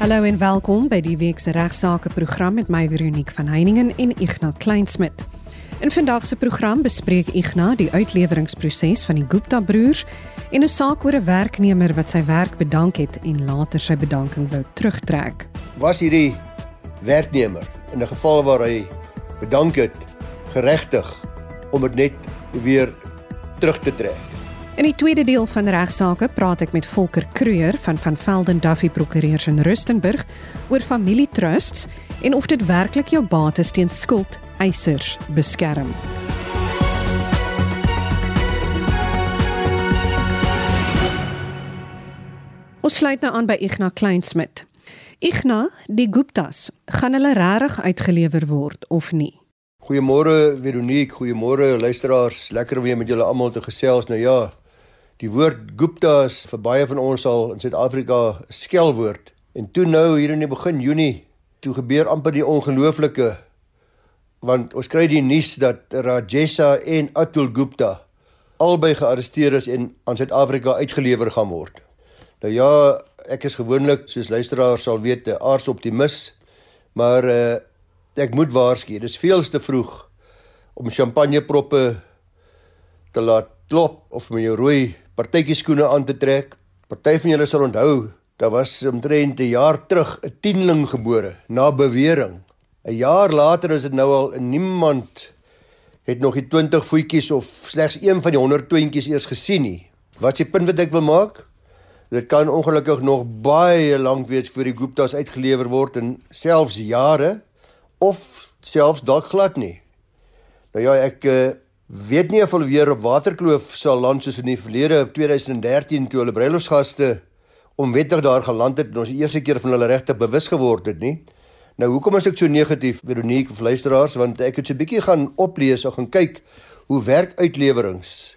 Hallo en welkom by die week se regsaake program met my Veronique van Heiningen en Ignas Kleinsmid. In vandag se program bespreek Ignas die uitleweringsproses van die Gupta broers en 'n saak oor 'n werknemer wat sy werk bedank het en later sy bedanking wou terugtrek. Was hierdie werknemer in 'n geval waar hy bedank het geregtig om dit net weer terug te trek? In die tweede deel van regsaake praat ek met Volker Kreuer van van Velden Duffy Prokureurs in Rustenburg oor familietrusts en of dit werklik jou bates teen skuld eisers beskerm. Ons sluit nou aan by Ignas Kleinsmid. Ignas, die Guptas, gaan hulle regtig uitgelewer word of nie? Goeiemôre Veronique, goeiemôre luisteraars. Lekker weer met julle almal te gesels. Nou ja, Die woord Gupta is vir baie van ons al in Suid-Afrika skelwoord. En toe nou hier in die begin Junie, toe gebeur amper die ongelooflike want ons kry die nuus dat Rajesa en Atul Gupta albei gearresteer is en aan Suid-Afrika uitgelewer gaan word. Nou ja, ek is gewoonlik soos luisteraars sal weet 'n aars optimis, maar uh, ek moet waarsku, dit is veel te vroeg om champagneproppe te laat klop of met jou rooi partytjie skoene aan te trek. Party van julle sal onthou, daar was omtrent 'n jaar terug 'n tienling gebore na bewering. 'n Jaar later is dit nou al niemand het nog die 20 voetjies of slegs een van die 100 twintjies eers gesien nie. Wat die punt wat ek wil maak? Dit kan ongelukkig nog baie lank wees voor die Gupta's uitgelewer word en selfs jare of selfs dalk glad nie. Nou ja, ek uh, weet nie of hulle weer op Waterkloof sal land soos in die verlede 2013 toe hulle bruilofsgaste onwettig daar geland het en ons die eerste keer van hulle regte bewus geword het nie. Nou hoekom is ek so negatief Veronique of luisteraars want ek het so 'n bietjie gaan oplees of gaan kyk hoe werk uitlewerings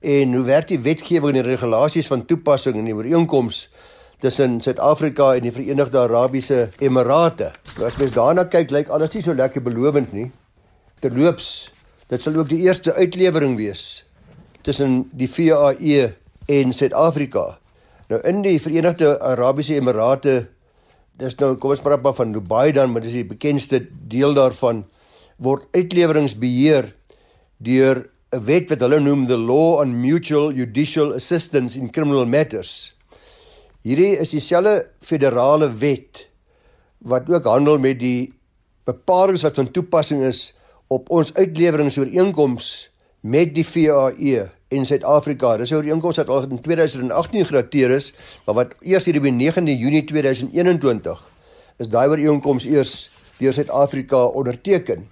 en hoe werk die wetgewing en die regulasies van toepassing in die ooreenkoms tussen Suid-Afrika en die Verenigde Arabiese Emirate. Nou, as mens daarna kyk, lyk alles nie so lekker belovend nie. Terloops, Dit sal ook die eerste uitlewering wees tussen die VAE en Suid-Afrika. Nou in die Verenigde Arabiese Emirate, dis nou kom ons praat maar van Dubai dan, maar dis die bekendste deel daarvan word uitlewerings beheer deur 'n wet wat hulle noem the Law on Mutual Judicial Assistance in Criminal Matters. Hierdie is dieselfde federale wet wat ook handel met die bepalinge wat van toepassing is op ons uitleweringsooreenkoms met die VAE en Suid-Afrika. Dis 'n ooreenkoms wat al in 2018 gerateer is, maar wat eers hier op 9de Junie 2021 is daai ooreenkoms eers deur Suid-Afrika onderteken.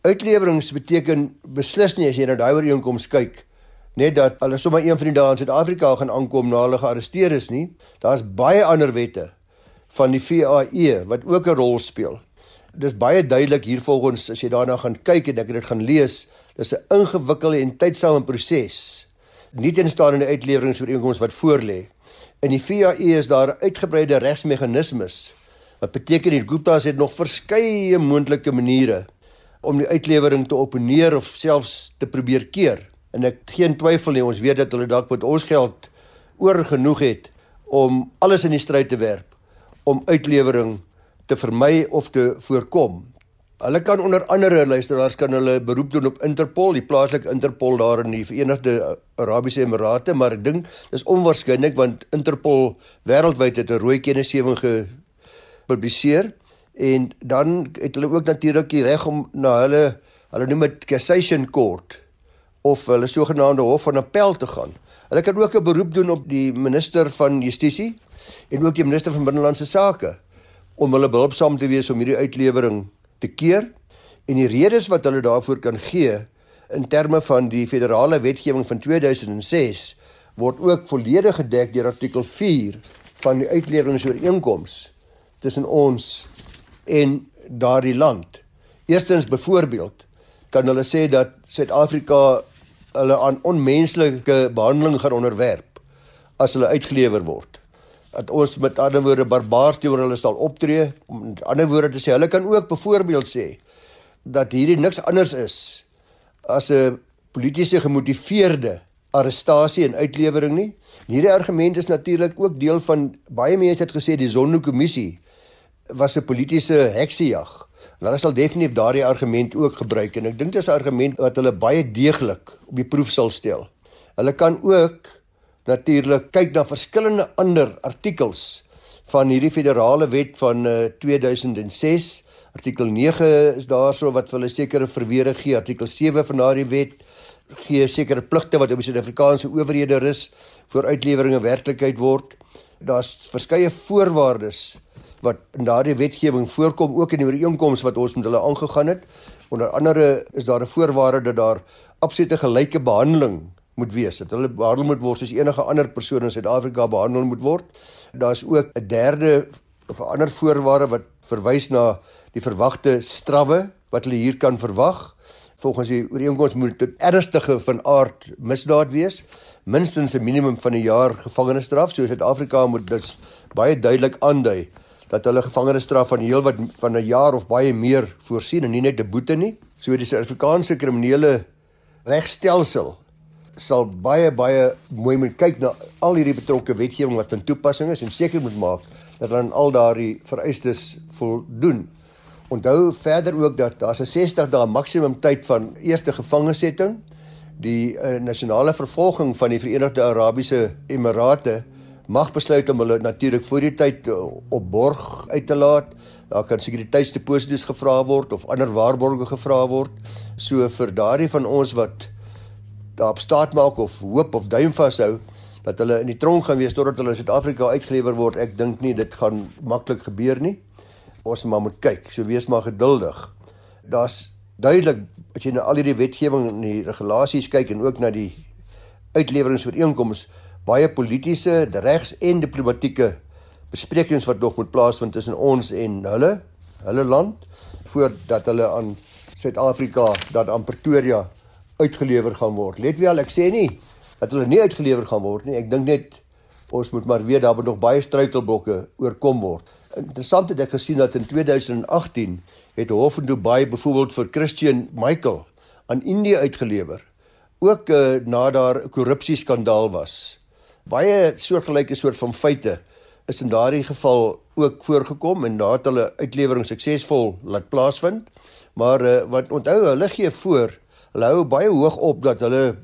Uitlewerings beteken beslis nie as jy na daai ooreenkoms kyk net dat hulle sommer een van die dae in Suid-Afrika gaan aankom na hulle gearresteer is nie. Daar's baie ander wette van die VAE wat ook 'n rol speel dis baie duidelik hier volgens as jy daarna gaan kyk en ek het dit gaan lees, dis 'n ingewikkelde en tydsame proses. Nie tenstaan in die uitleweringsooreenkomste wat voorlê. In die VAE is daar uitgebreide regsmeganismes. Wat beteken die Gupta's het nog verskeie moontlike maniere om die uitlewering te opponeer of selfs te probeer keer. En ek geen twyfel nie, ons weet dat hulle dalk met ons geld oor genoeg het om alles in die stryd te werp om uitlewering te vermy of te voorkom. Hulle kan onder andere luisteraars kan hulle beroep doen op Interpol, die plaaslike Interpol daar in die Verenigde Arabiese Emirate, maar ek dink dis onwaarskynlik want Interpol wêreldwyd het 'n rooi kennisgewing gepubliseer en dan het hulle ook natuurlik die reg om na hulle hulle noem dit cassation court of hulle sogenaamde hof van appel te gaan. Hulle kan ook 'n beroep doen op die minister van Justisie en ook die minister van Binnelandse Sake om hulle behulpsaam te wees om hierdie uitlewering te keer en die redes wat hulle daarvoor kan gee in terme van die federale wetgewing van 2006 word ook volledig gedek deur artikel 4 van die uitleweringsooreenkoms tussen ons en daardie land. Eerstens byvoorbeeld kan hulle sê dat Suid-Afrika hulle aan onmenslike behandeling gaan onderwerp as hulle uitgelewer word dat ons met ander woorde barbaars teenoor hulle sal optree. Om met ander woorde te sê, hulle kan ook byvoorbeeld sê dat hierdie niks anders is as 'n politieke gemotiveerde arrestasie en uitlewering nie. Hierdie argument is natuurlik ook deel van baie mense het gesê die Zondo-kommissie was 'n politieke heksejag. Hulle sal definitief daardie argument ook gebruik en ek dink dit is 'n argument wat hulle baie deeglik op die proef sal stel. Hulle kan ook natuurlik kyk na verskillende ander artikels van hierdie federale wet van uh, eh, 2006 artikel 9 is daarso wat vir hulle sekere verweer gee artikel 7 van daardie wet gee sekere pligte wat op die Suid-Afrikaanse owerhede rus voor uitlewering en werklikheid word. Daar's verskeie voorwaardes wat in daardie wetgewing voorkom ook in die ooreenkomste wat ons met hulle aangegaan het. Onder andere is daar 'n voorwaarde dat daar absolute gelyke behandeling moet wees. Dat hulle behandel moet word soos enige ander persoon in Suid-Afrika behandel moet word. Daar's ook 'n derde of 'n ander voorwaarde wat verwys na die verwagte strawwe wat hulle hier kan verwag volgens die ooreenkoms moet dit ernstige van aard misdaad wees minstens 'n minimum van 'n jaar gevangenisstraf so Suid-Afrika moet dus baie duidelik aandui dat hulle gevangenisstraf van heelwat van 'n jaar of baie meer voorsien en nie net 'n boete nie so die Suid-Afrikaanse kriminele regstelsel sal baie baie mooi moet kyk na al hierdie betrokke wetgewing wat van toepassing is en seker moet maak dat hulle aan al daardie vereistes voldoen Onthou verder ook dat daar 'n 60 dae maksimum tyd van eerste gevangesetting. Die uh, nasionale vervolging van die Verenigde Arabiese Emirate mag besluit om hulle natuurlik voor die tyd uh, op borg uit te laat. Daar kan sekuriteitsdeposito's gevra word of ander waarborge gevra word. So vir daardie van ons wat daarop staat maak of hoop of duim vashou dat hulle in die tronk gaan wees totdat hulle in Suid-Afrika uitgelewer word, ek dink nie dit gaan maklik gebeur nie ons maar moet kyk. So wees maar geduldig. Daar's duidelik as jy na al hierdie wetgewing en die regulasies kyk en ook na die uitleweringsooreenkomste baie politieke, regs en diplomatieke besprekings wat nog moet plaasvind tussen ons en hulle, hulle land voordat hulle aan Suid-Afrika dat aan Pretoria uitgelewer gaan word. Let wel, ek sê nie dat hulle nie uitgelewer gaan word nie. Ek dink net ons moet maar weet daar moet nog baie struikelblokke oorkom word. Interessant het ek gesien dat in 2018 het Hof in Dubai byvoorbeeld vir Christian Michael aan Indië uitgelewer. Ook uh, na daar 'n korrupsieskandaal was. Baie soortgelyke soort van feite is in daardie geval ook voorgekom en daar het hulle uitlewering suksesvol laat plaasvind. Maar uh, wat onthou hulle gee voor, hulle hou baie hoog op dat hulle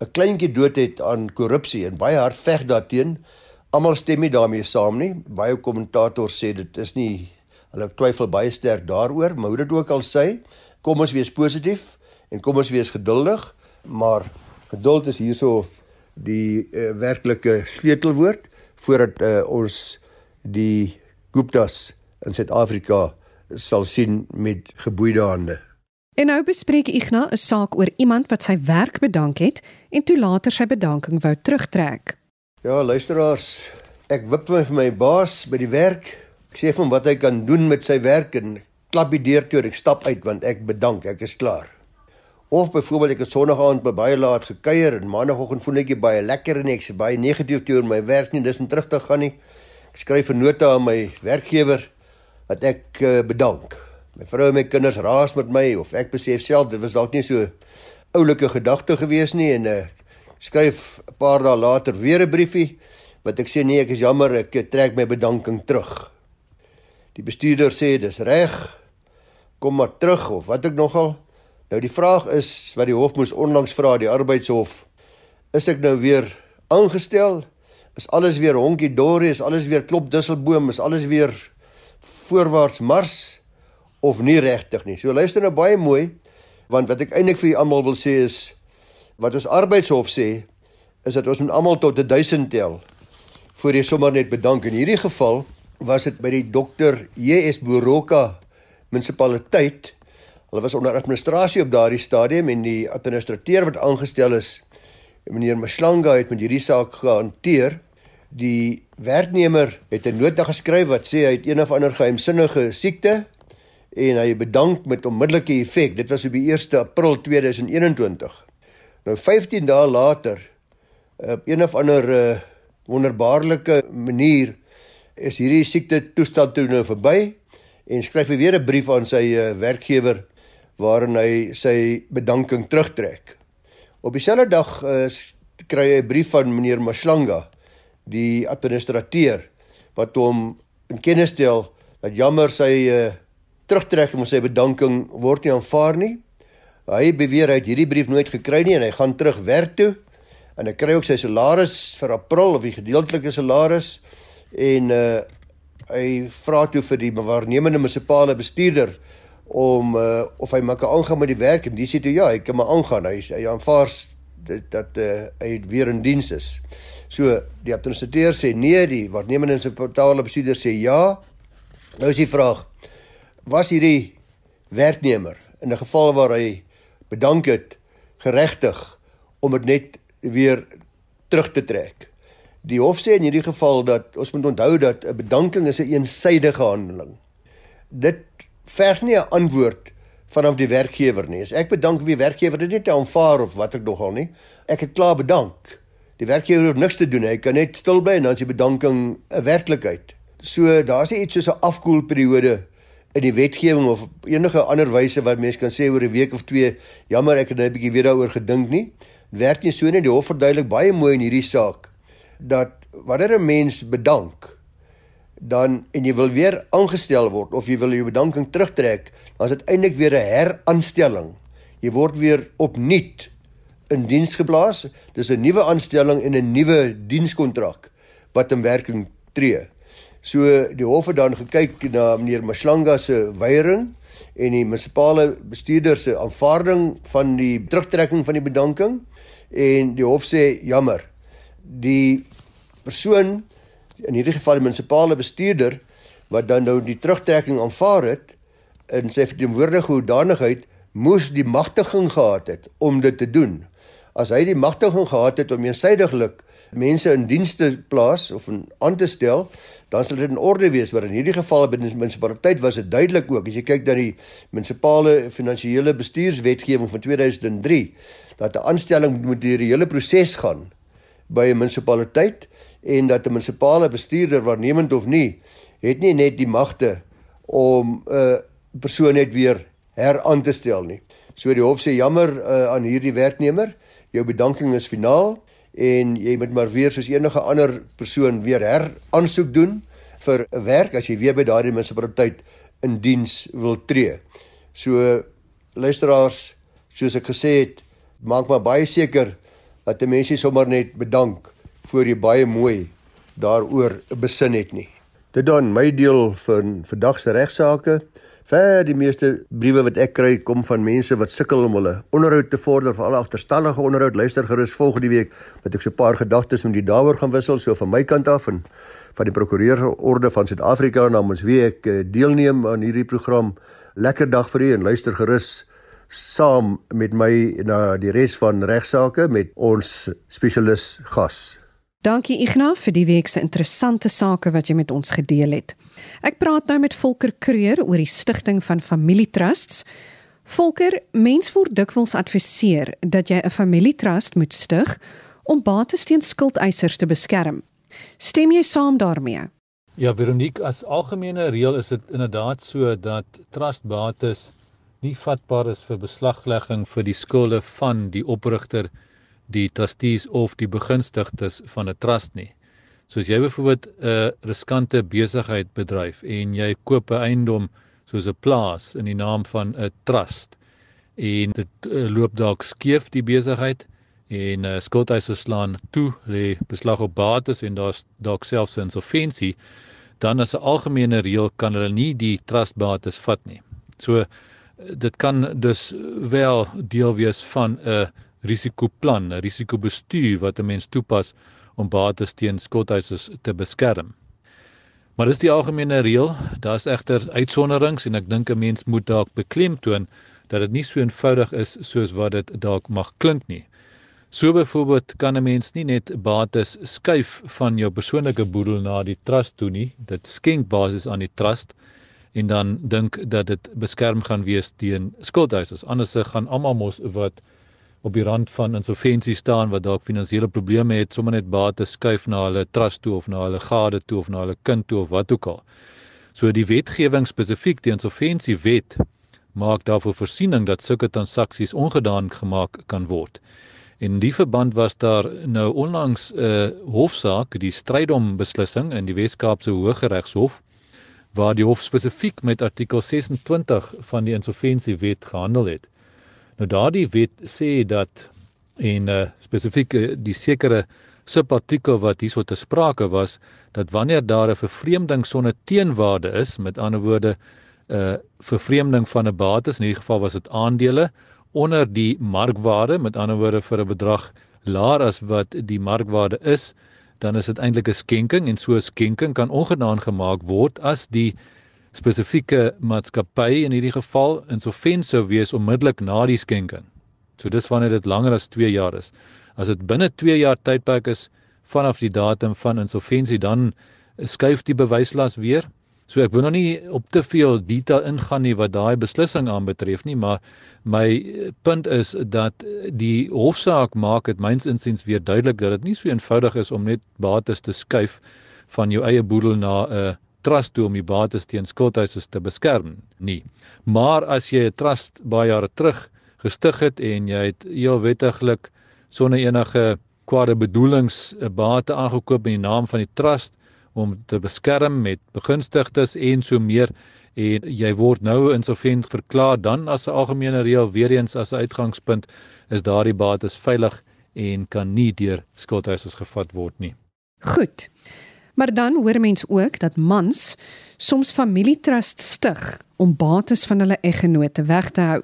'n kleintjie dood het aan korrupsie en baie hard veg daarteenoor Almal stem nie daarmee saam nie. Baie kommentators sê dit is nie hulle twyfel baie sterk daaroor, maar hoe dit ook al sê, kom ons wees positief en kom ons wees geduldig, maar geduld is hierso die uh, werklike sleutelwoord voordat uh, ons die Guptas in Suid-Afrika sal sien met geboeide hande. En nou bespreek Ignas 'n saak oor iemand wat sy werk bedank het en toe later sy bedanking wou terugtrek. Ja, luisteraars, ek wip vir my baas by die werk. Ek sê vir hom wat hy kan doen met sy werk en klap die deur toe en ek stap uit want ek bedank, ek is klaar. Of byvoorbeeld ek het Sondag aand by baie laat gekuier en Maandagoggend voel ek baie lekker en ek sê baie negatief teenoor my werk nie, dis in terug te gaan nie. Ek skryf 'n nota aan my werkgewer dat ek uh, bedank. My vrou en my kinders raas met my of ek besef self dit was dalk nie so oulike gedagte gewees nie en uh, skryf 'n paar dae later weer 'n briefie wat ek sê nee, ek is jammer, ek trek my bedanking terug. Die bestuurder sê dis reg. Kom maar terug of wat ek nogal. Nou die vraag is wat die hof moes onlangs vra, die arbeidshof, is ek nou weer aangestel? Is alles weer honkie dorie, is alles weer klop dusselboom, is alles weer voorwaarts mars of nie regtig nie. So luister nou baie mooi want wat ek eintlik vir julle almal wil sê is wat ons arbeidshof sê is dat ons moet almal tot 1000 tel voor jy sommer net bedank. In hierdie geval was dit by die dokter JS Boroka munisipaliteit. Hulle was onder administrasie op daardie stadium en die administrateur wat aangestel is, meneer Mslanga het met hierdie saak gehanteer. Die werknemer het 'n nota geskryf wat sê hy het een of ander geheimsinnige siekte en hy bedank met onmiddellike effek. Dit was op die 1 April 2021. Nou 15 dae later op een of ander uh, wonderbaarlike manier is hierdie siekte toestand toe nou verby en skryf hy weer 'n brief aan sy uh, werkgewer waarin hy sy bedanking terugtrek. Op dieselfde dag uh, kry hy 'n brief van meneer Maslanga, die administrateur wat hom in kennis stel dat jammer sy uh, terugtrekking van sy bedanking word nie aanvaar nie. Hy beweer hy het hierdie brief nooit gekry nie en hy gaan terug werk toe en hy kry ook sy salaris vir April of die gedeeltelike salaris en uh hy vra toe vir die waarnemende munisipale bestuurder om uh of hy maar kan aangaan met die werk en die sê toe ja, hy kan maar aangaan. Hy hy aanvaar dit dat uh, hy weer in diens is. So die administrateur sê nee, die waarnemende munisipale bestuurder sê ja. Nou is die vraag: Was hierdie werknemer in 'n geval waar hy bedank het geregtig om dit net weer terug te trek? Die hof sê in hierdie geval dat ons moet onthou dat 'n bedanking is 'n eensydige handeling. Dit verg nie 'n antwoord vanaf die werkgewer nie. As ek bedank wie werkgewer dit nie te aanvaar of wat ek nogal nie. Ek het klaar bedank. Die werkgewer hoef niks te doen. Hy kan net stil bly en dan is die bedanking 'n werklikheid. So daar's iets soos 'n afkoelperiode in die wetgewing of enige ander wyse wat mense kan sê oor 'n week of twee, jammer ek het net 'n bietjie weer daaroor gedink nie. Werk nie so nie. Die hof verduidelik baie mooi in hierdie saak dat wanneer 'n mens bedank dan en jy wil weer aangestel word of jy wil jou bedanking terugtrek, dan is dit eintlik weer 'n heraanstelling. Jy word weer opnuut in diens geplaas. Dis 'n nuwe aanstelling en 'n nuwe dienskontrak wat in werking tree. So die hof het dan gekyk na meneer Maslanga se weiering en die munisipale bestuurder se aanvaarding van die terugtrekking van die bedanking en die hof sê jammer. Die persoon in hierdie geval die munisipale bestuurder wat dan nou die terugtrekking aanvaar het in sy verteenwoordigende hoedanigheid moes die magtiging gehad het om dit te doen. As hy die magtiging gehad het om eensydiglik mense in dienste plaas of in aan te stel, dan sal dit in orde wees, maar in hierdie geval binne die munisipaliteit was dit duidelik ook. As jy kyk na die munisipale finansiële bestuurswetgewing van 2003, dat 'n aanstelling moet deur die hele proses gaan by 'n munisipaliteit en dat 'n munisipale bestuurder waarnemend of nie, het nie net die magte om 'n uh, persoon net weer heraan te stel nie. So die hof sê jammer uh, aan hierdie werknemer, jou bedanking is finaal en jy moet maar weer soos enige ander persoon weer heraansoek doen vir 'n werk as jy weer by daardie munisipaliteit in diens wil tree. So luisteraars, soos ek gesê het, maak maar baie seker dat 'n mens nie sommer net bedank voor jy baie mooi daaroor besin het nie. Dit dan my deel van vandag se regsaake. Vir die meeste briewe wat ek kry kom van mense wat sukkel om hulle onderhoud te vorder vir al agterstallige onderhoud. Luister gerus volgende week dat ek so 'n paar gedagtes met die daaroor gaan wissel so van my kant af en van die prokureursorde van Suid-Afrika namens wie ek eh, deelneem aan hierdie program. Lekker dag vir u en luister gerus saam met my na die res van regsaake met ons spesialis gas. Dankie Ignas vir die week se interessante sake wat jy met ons gedeel het. Ek praat nou met Volker Kreur oor die stigting van familietrusts. Volker, mens word dikwels adviseer dat jy 'n familietrust moet stig om bates teen skuldeisers te beskerm. Stem jy saam daarmee? Ja, Veronique, as algemene reël is dit inderdaad so dat trustbates nie vatbaar is vir beslaglegging vir die skulde van die oprigter, die trustees of die begunstigdes van 'n trust nie. Soos jy byvoorbeeld 'n riskante besigheid bedryf en jy koop 'n eiendom soos 'n plaas in die naam van 'n trust en dit uh, loop dalk skeef die besigheid en uh, skuldeisers slaan toe lê beslag op bates en daar's dalk selfs insolventie dan as 'n algemene reël kan hulle nie die trustbates vat nie. So dit kan dus wel deel wees van 'n risikoplan, 'n risikobestuur wat 'n mens toepas om bates teen skuldeisers te beskerm. Maar dis die algemene reël. Daar's egter uitsonderings en ek dink 'n mens moet dalk beklemtoon dat dit nie so eenvoudig is soos wat dit dalk mag klink nie. So byvoorbeeld kan 'n mens nie net bates skuif van jou persoonlike boedel na die trust toe nie. Dit skenk basis aan die trust en dan dink dat dit beskerm gaan wees teen skuldeisers. Anders gaan almal mos wat op die rand van insolventie staan wat dalk finansiële probleme het, sommer net bates skuif na hulle trust toe of na hulle gade toe of na hulle kind toe of wat ook al. So die wetgewing spesifiek die insolventiewet maak daarvoor voorsiening dat sulke transaksies ongedaan gemaak kan word. En in die verband was daar nou onlangs 'n uh, hofsaak, die strydom beslissing in die Wes-Kaapse Hooggeregshof waar die hof spesifiek met artikel 26 van die insolventiewet gehandel het. Nou daardie wet sê dat en uh, spesifiek uh, die sekere subartikel wat hierso te sprake was dat wanneer daar 'n vervreemding sonder teenwaarde is, met ander woorde 'n uh, vervreemding van 'n bates, in hierdie geval was dit aandele onder die markwaarde, met ander woorde vir 'n bedrag laer as wat die markwaarde is, dan is dit eintlik 'n skenking en so 'n skenking kan ongedaan gemaak word as die spesifieke maatskappy in hierdie geval insolvent sou wees onmiddellik na die skenking. So dis wanneer dit langer as 2 jaar is. As dit binne 2 jaar tydperk is vanaf die datum van insolventie, dan skuif die bewyslas weer. So ek wil nog nie op te veel detail ingaan nie wat daai beslissing aanbetref nie, maar my punt is dat die hofsaak maak dit myns insiens weer duidelik dat dit nie so eenvoudig is om net bates te skuif van jou eie boedel na 'n trust toe om die bates teen skuldhuisers te beskerm nie. Maar as jy 'n trust baie jare terug gestig het en jy het heel wettiglik sonder enige kwade bedoelings 'n bate aangekoop in die naam van die trust om te beskerm met begunstigdes en so meer en jy word nou insolvent verklaar dan as 'n algemene reël weer eens as 'n uitgangspunt is daardie bates veilig en kan nie deur skuldhuisers gevat word nie. Goed. Maar dan hoor mens ook dat mans soms familietrust stig om bates van hulle eggenote weg te hou.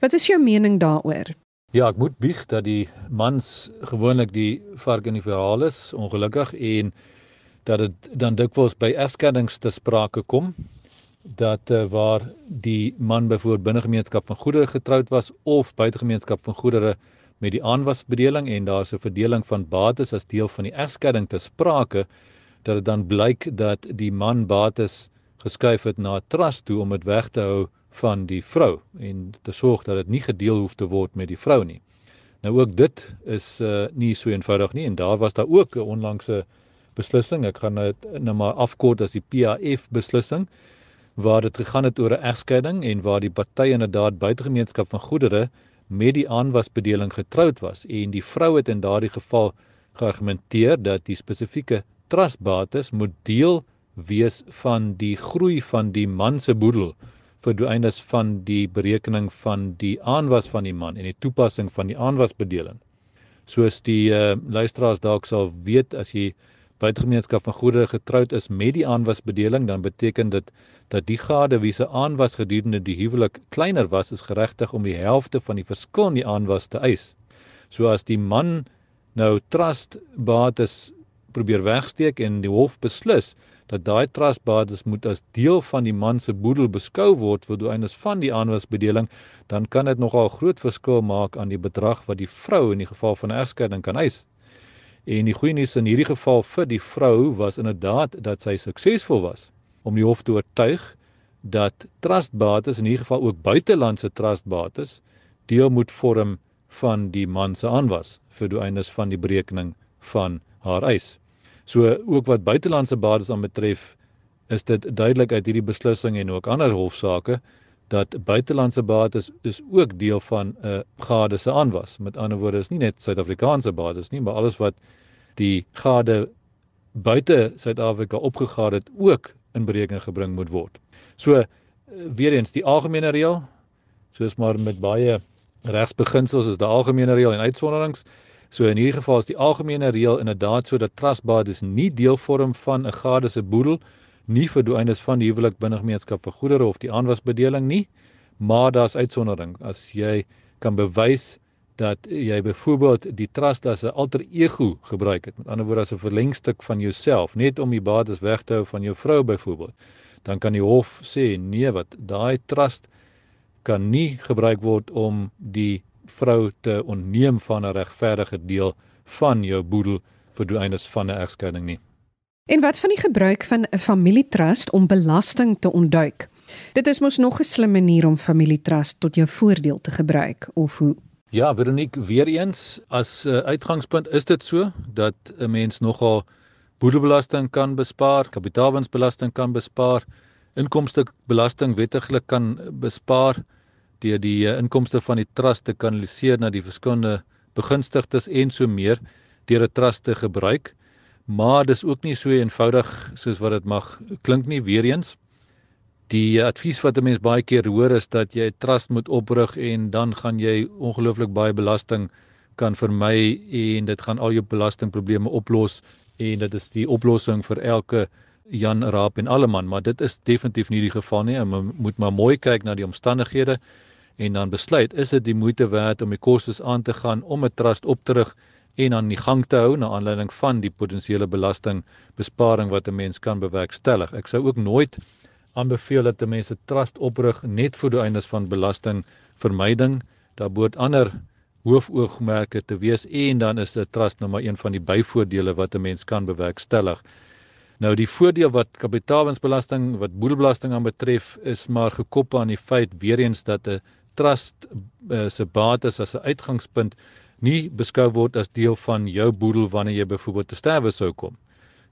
Wat is jou mening daaroor? Ja, ek moet bieg dat die mans gewoonlik die vark in die verhaal is, ongelukkig en dat dit dan dikwels by egskeidings te sprake kom dat uh, waar die man byvoorbeeld binne gemeenskap van goedere getroud was of buite gemeenskap van goedere met die aanwasbedeling en daar's 'n verdeling van bates as deel van die egskeiding te sprake dat dit dan blyk dat die man bates geskuif het na 'n trust toe om dit weg te hou van die vrou en te sorg dat dit nie gedeel hoef te word met die vrou nie. Nou ook dit is uh nie so eenvoudig nie en daar was daar ook 'n onlangse beslissing. Ek gaan dit nou maar afkort as die PAF beslissing waar dit gegaan het oor 'n egskeiding en waar die party inderdaad buitegemeenskap van goedere met die aanwasbedeling getroud was en die vrou het in daardie geval geargumenteer dat die spesifieke trustbates moet deel wees van die groei van die man se boedel vir doeleindes van die berekening van die aanwas van die man en die toepassing van die aanwasbedeling. Soos die uh, luisteraars dalk sal weet as jy buitegemeenskap van goedere getroud is met die aanwasbedeling, dan beteken dit dat die gade wie se aanwas gedurende die huwelik kleiner was, is geregtig om die helfte van die verskil in die aanwas te eis. So as die man nou trust bates probeer wegsteek en die hof beslis dat daai trustbates moet as deel van die man se boedel beskou word vir doenes van die aanwasbedeling, dan kan dit nogal groot verskil maak aan die bedrag wat die vrou in die geval van 'n egskeiding kan eis. En die goeie nuus in hierdie geval vir die vrou was inderdaad dat sy suksesvol was om die hof te oortuig dat trustbates in hierdie geval ook buitelandse trustbates deel moet vorm van die man se aanwas vir doenes van die berekening van haar eis. So ook wat buitelandse bates aanbetref, is dit duidelik uit hierdie beslissing en ook ander hofsaake dat buitelandse bates is ook deel van 'n uh, gade se aanwas. Met ander woorde is nie net Suid-Afrikaanse bates nie, maar alles wat die gade buite Suid-Afrika opgegaar het ook in berekening gebring moet word. So uh, weer eens die algemene reël, soos maar met baie regsbeginsels is daar algemene reël en uitsonderings. So in hierdie geval is die algemene reël inderdaad sodat trustbates nie deel vorm van 'n gade se boedel nie vir doenes van die huwelik binne gemeenskap vir goedere of die aanwasbedeling nie, maar daar's uitsondering. As jy kan bewys dat jy byvoorbeeld die trust as 'n alter ego gebruik het, met ander woorde as 'n verlengstuk van jouself, net om die bates weg te hou van jou vrou byvoorbeeld, dan kan die hof sê nee, wat daai trust kan nie gebruik word om die vrou te onneem van 'n regverdige deel van jou boedel vir doeleindes van 'n egskeiding nie. En wat van die gebruik van 'n familietrust om belasting te ontduik? Dit is mos nog 'n slim manier om familietrust tot jou voordeel te gebruik of hoe? Ja, Veronique, weer eens as 'n uh, uitgangspunt is dit so dat 'n mens nogal boedelbelasting kan bespaar, kapitaalwinsbelasting kan bespaar, inkomstebelasting wettiglik kan bespaar deur die uh, inkomste van die trust te kanaliseer na die verskillende begunstigdes en so meer deur 'n trust te gebruik. Maar dis ook nie so eenvoudig soos wat dit mag klink nie weer eens. Die advies wat 'n mens baie keer hoor is dat jy 'n trust moet oprig en dan gaan jy ongelooflik baie belasting kan vermy en dit gaan al jou belastingprobleme oplos en dit is die oplossing vir elke Jan Raap en Alleman, maar dit is definitief nie die geval nie. Ons moet maar mooi kyk na die omstandighede en dan besluit is dit die moeite werd om die kostes aan te gaan om 'n trust op te rig en aan die gang te hou na aanleiding van die potensiële belastingbesparing wat 'n mens kan bewerkstellig. Ek sou ook nooit aanbeveel dat 'n mens 'n trust oprig net vir die eindes van belastingvermyding. Daar behoort ander hoofoogmerke te wees en dan is 'n trust nou maar een van die byvoordele wat 'n mens kan bewerkstellig. Nou die voordeel wat kapitaalwinsbelasting wat boedelbelasting aan betref is maar gekoppel aan die feit weer eens dat 'n trust uh, se bates as 'n uitgangspunt nie beskou word as deel van jou boedel wanneer jy byvoorbeeld te sterwe sou kom.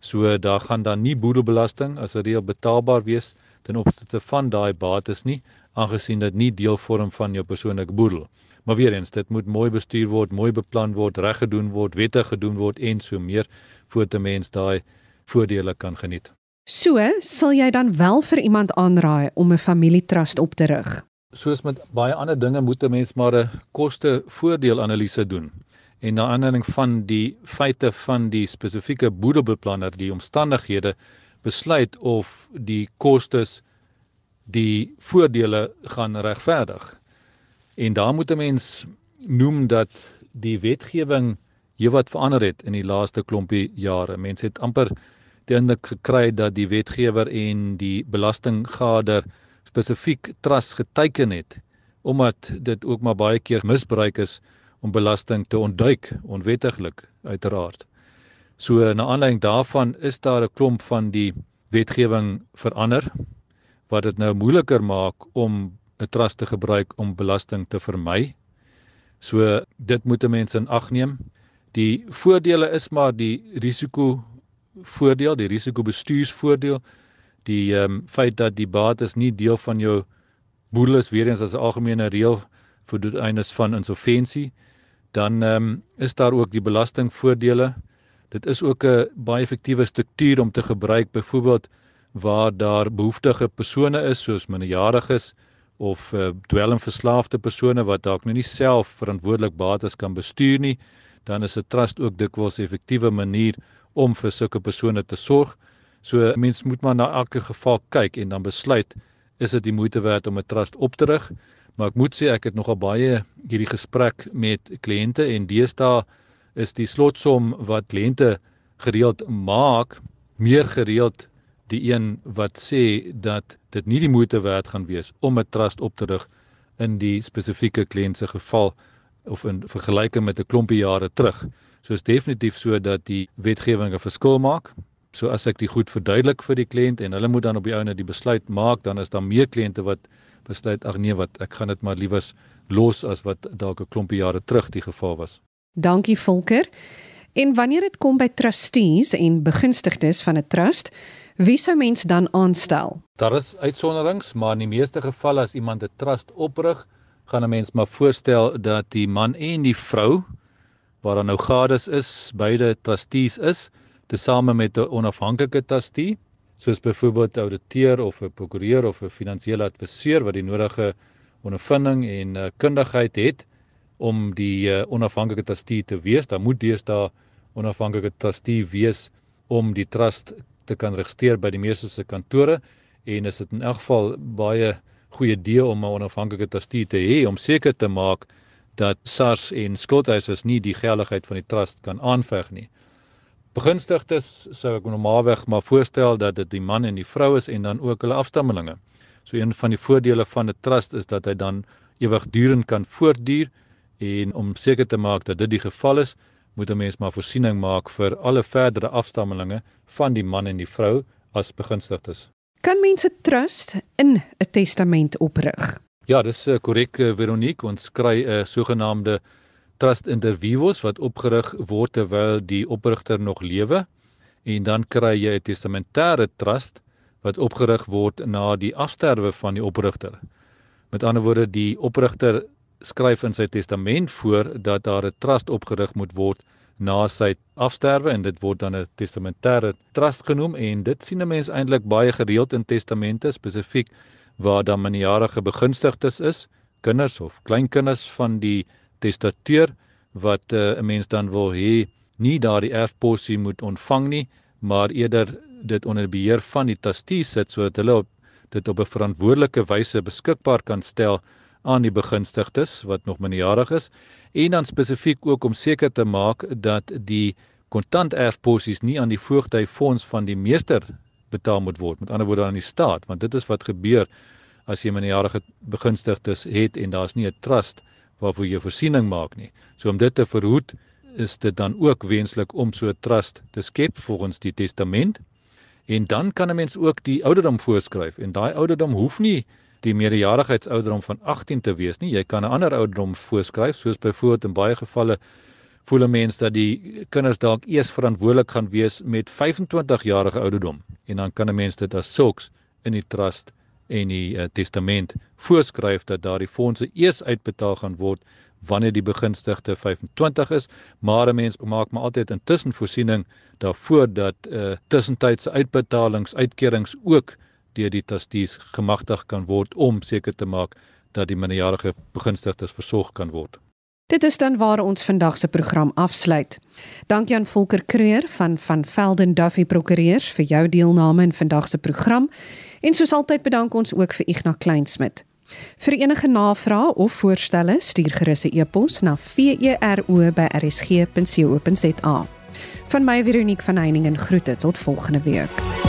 So daar gaan dan nie boedelbelasting as 'n reël betaalbaar wees ten opsigte van daai bates nie, aangesien dit nie deel vorm van jou persoonlike boedel. Maar weer eens, dit moet mooi bestuur word, mooi beplan word, reg gedoen word, wettig gedoen word en so meer voordat 'n mens daai voordele kan geniet. So, sal jy dan wel vir iemand aanraai om 'n familietrust op te rig? Soos met baie ander dinge moet 'n mens maar 'n koste-voordeel-analise doen. En na aanleiding van die feite van die spesifieke boedelbeplanner, die omstandighede besluit of die kostes die voordele gaan regverdig. En daar moet 'n mens noem dat die wetgewing heelwat verander het in die laaste klompie jare. Mense het amper die indruk gekry dat die wetgewer en die belastinggader spesifiek trust geteken het omdat dit ook maar baie keer misbruik is om belasting te ontduik onwettiglik uiteraard. So na aanleiding daarvan is daar 'n klomp van die wetgewing verander wat dit nou moeiliker maak om 'n trust te gebruik om belasting te vermy. So dit moet mense in ag neem. Die voordele is maar die risiko voordeel, die risikobestuursvoordeel, die ehm um, feit dat die bates nie deel van jou boedel is weer eens as 'n algemene reël vir die eindes van insolventie, dan ehm um, is daar ook die belastingvoordele. Dit is ook 'n baie effektiewe struktuur om te gebruik byvoorbeeld waar daar behoeftige persone is soos minderjariges of uh, dwelmverslaafde persone wat dalk nou nie self verantwoordelik bates kan bestuur nie, dan is 'n trust ook dikwels 'n effektiewe manier om vir sulke persone te sorg. So mens moet maar na elke geval kyk en dan besluit is dit die moeite werd om 'n trust op te rig. Maar ek moet sê ek het nogal baie hierdie gesprek met kliënte en deesdae is die slotsom wat kliënte gereeld maak meer gereeld die een wat sê dat dit nie die moeite werd gaan wees om 'n trust op te rig in die spesifieke kliënt se geval of in vergelyking met 'n klompie jare terug. So is definitief so dat die wetgewing 'n verskil maak. So as ek dit goed verduidelik vir die kliënt en hulle moet dan op die ouene die besluit maak, dan is daar meer kliënte wat besluit ag nee wat ek gaan dit maar liewers los as wat dalk 'n klompie jare terug die geval was. Dankie Volker. En wanneer dit kom by trustees en begunstigdes van 'n trust, wie sou mens dan aanstel? Daar is uitsonderings, maar in die meeste gevalle as iemand 'n trust oprig, gaan 'n mens maar voorstel dat die man en die vrou waar dan nou gades is, beide trustees is, tesame met 'n onafhanklike trustee, soos byvoorbeeld 'n ouditeur of 'n prokureur of 'n finansiële adviseur wat die nodige ondervinding en uh, kundigheid het om die uh, onafhanklike trustee te wees. Dan moet deesdae onafhanklike trustee wees om die trust te kan registreer by die meeste se kantore en is dit in elk geval baie goeie idee om 'n onafhanklike trustee te hê om seker te maak dat SARS en skuldeisers nie die geldigheid van die trust kan aanveg nie. Begunstigdes sou ek normaalweg maar voorstel dat dit die man en die vrou is en dan ook hulle afstammelinge. So een van die voordele van 'n trust is dat hy dan ewigdurend kan voortduur en om seker te maak dat dit die geval is, moet 'n mens maar voorsiening maak vir alle verdere afstammelinge van die man en die vrou as begunstigdes. Kan mense trust in 'n testament oprig? Ja, dis uh, korrek uh, Veronique, ons kry 'n uh, sogenaamde trust inter vivos wat opgerig word terwyl die oprigter nog lewe en dan kry jy 'n testamentêre trust wat opgerig word na die afsterwe van die oprigter. Met ander woorde, die oprigter skryf in sy testament voor dat daar 'n trust opgerig moet word na sy afsterwe en dit word dan 'n testamentêre trust genoem en dit sien 'n mens eintlik baie gereeld in testamente spesifiek waar dan minderjarige begunstigdes is, kinders of kleinkinders van die testateur wat uh, 'n mens dan wil hê nie daardie erfposie moet ontvang nie, maar eerder dit onder beheer van die trustee sit sodat hulle op, dit op 'n verantwoordelike wyse beskikbaar kan stel aan die begunstigdes wat nog minderjarig is. En dan spesifiek ook om seker te maak dat die kontanterfposies nie aan die voogdyfonds van die meester betaal moet word. Met ander woorde aan die staat want dit is wat gebeur as jy minderjarige begunstigdes het en daar's nie 'n trust waarvoor jy voorsiening maak nie. So om dit te verhoed is dit dan ook wenslik om so 'n trust te skep volgens die testament. En dan kan 'n mens ook die ouderdom voorskryf. En daai ouderdom hoef nie die meerderjarigheidsouderdom van 18 te wees nie. Jy kan 'n ander ouderdom voorskryf, soos byvoorbeeld in baie gevalle voel 'n mens dat die kinders dalk eers verantwoordelik gaan wees met 25 jarige ouderdom. En dan kan 'n mens dit as sulks in die trust en die uh, testament voorskryf dat daardie fondse eers uitbetaal gaan word wanneer die begunstigde 25 is, maar 'n mens maak maar altyd intussen voorsiening daarvoor dat uh, tussentydse uitbetalings, uitkerings ook deur die trustees gemagtig kan word om seker te maak dat die minderjarige begunstigdes versorg kan word. Dit is dan waar ons vandag se program afsluit. Dankie aan Volker Kreur van van Velden Duffy Prokureurs vir jou deelname in vandag se program en soos altyd bedank ons ook vir Ignas Kleinsmid. Vir enige navrae of voorstelle stuur gerus 'n e-pos na vero@rsg.co.za. Van my Veronique van Heiningen groete tot volgende week.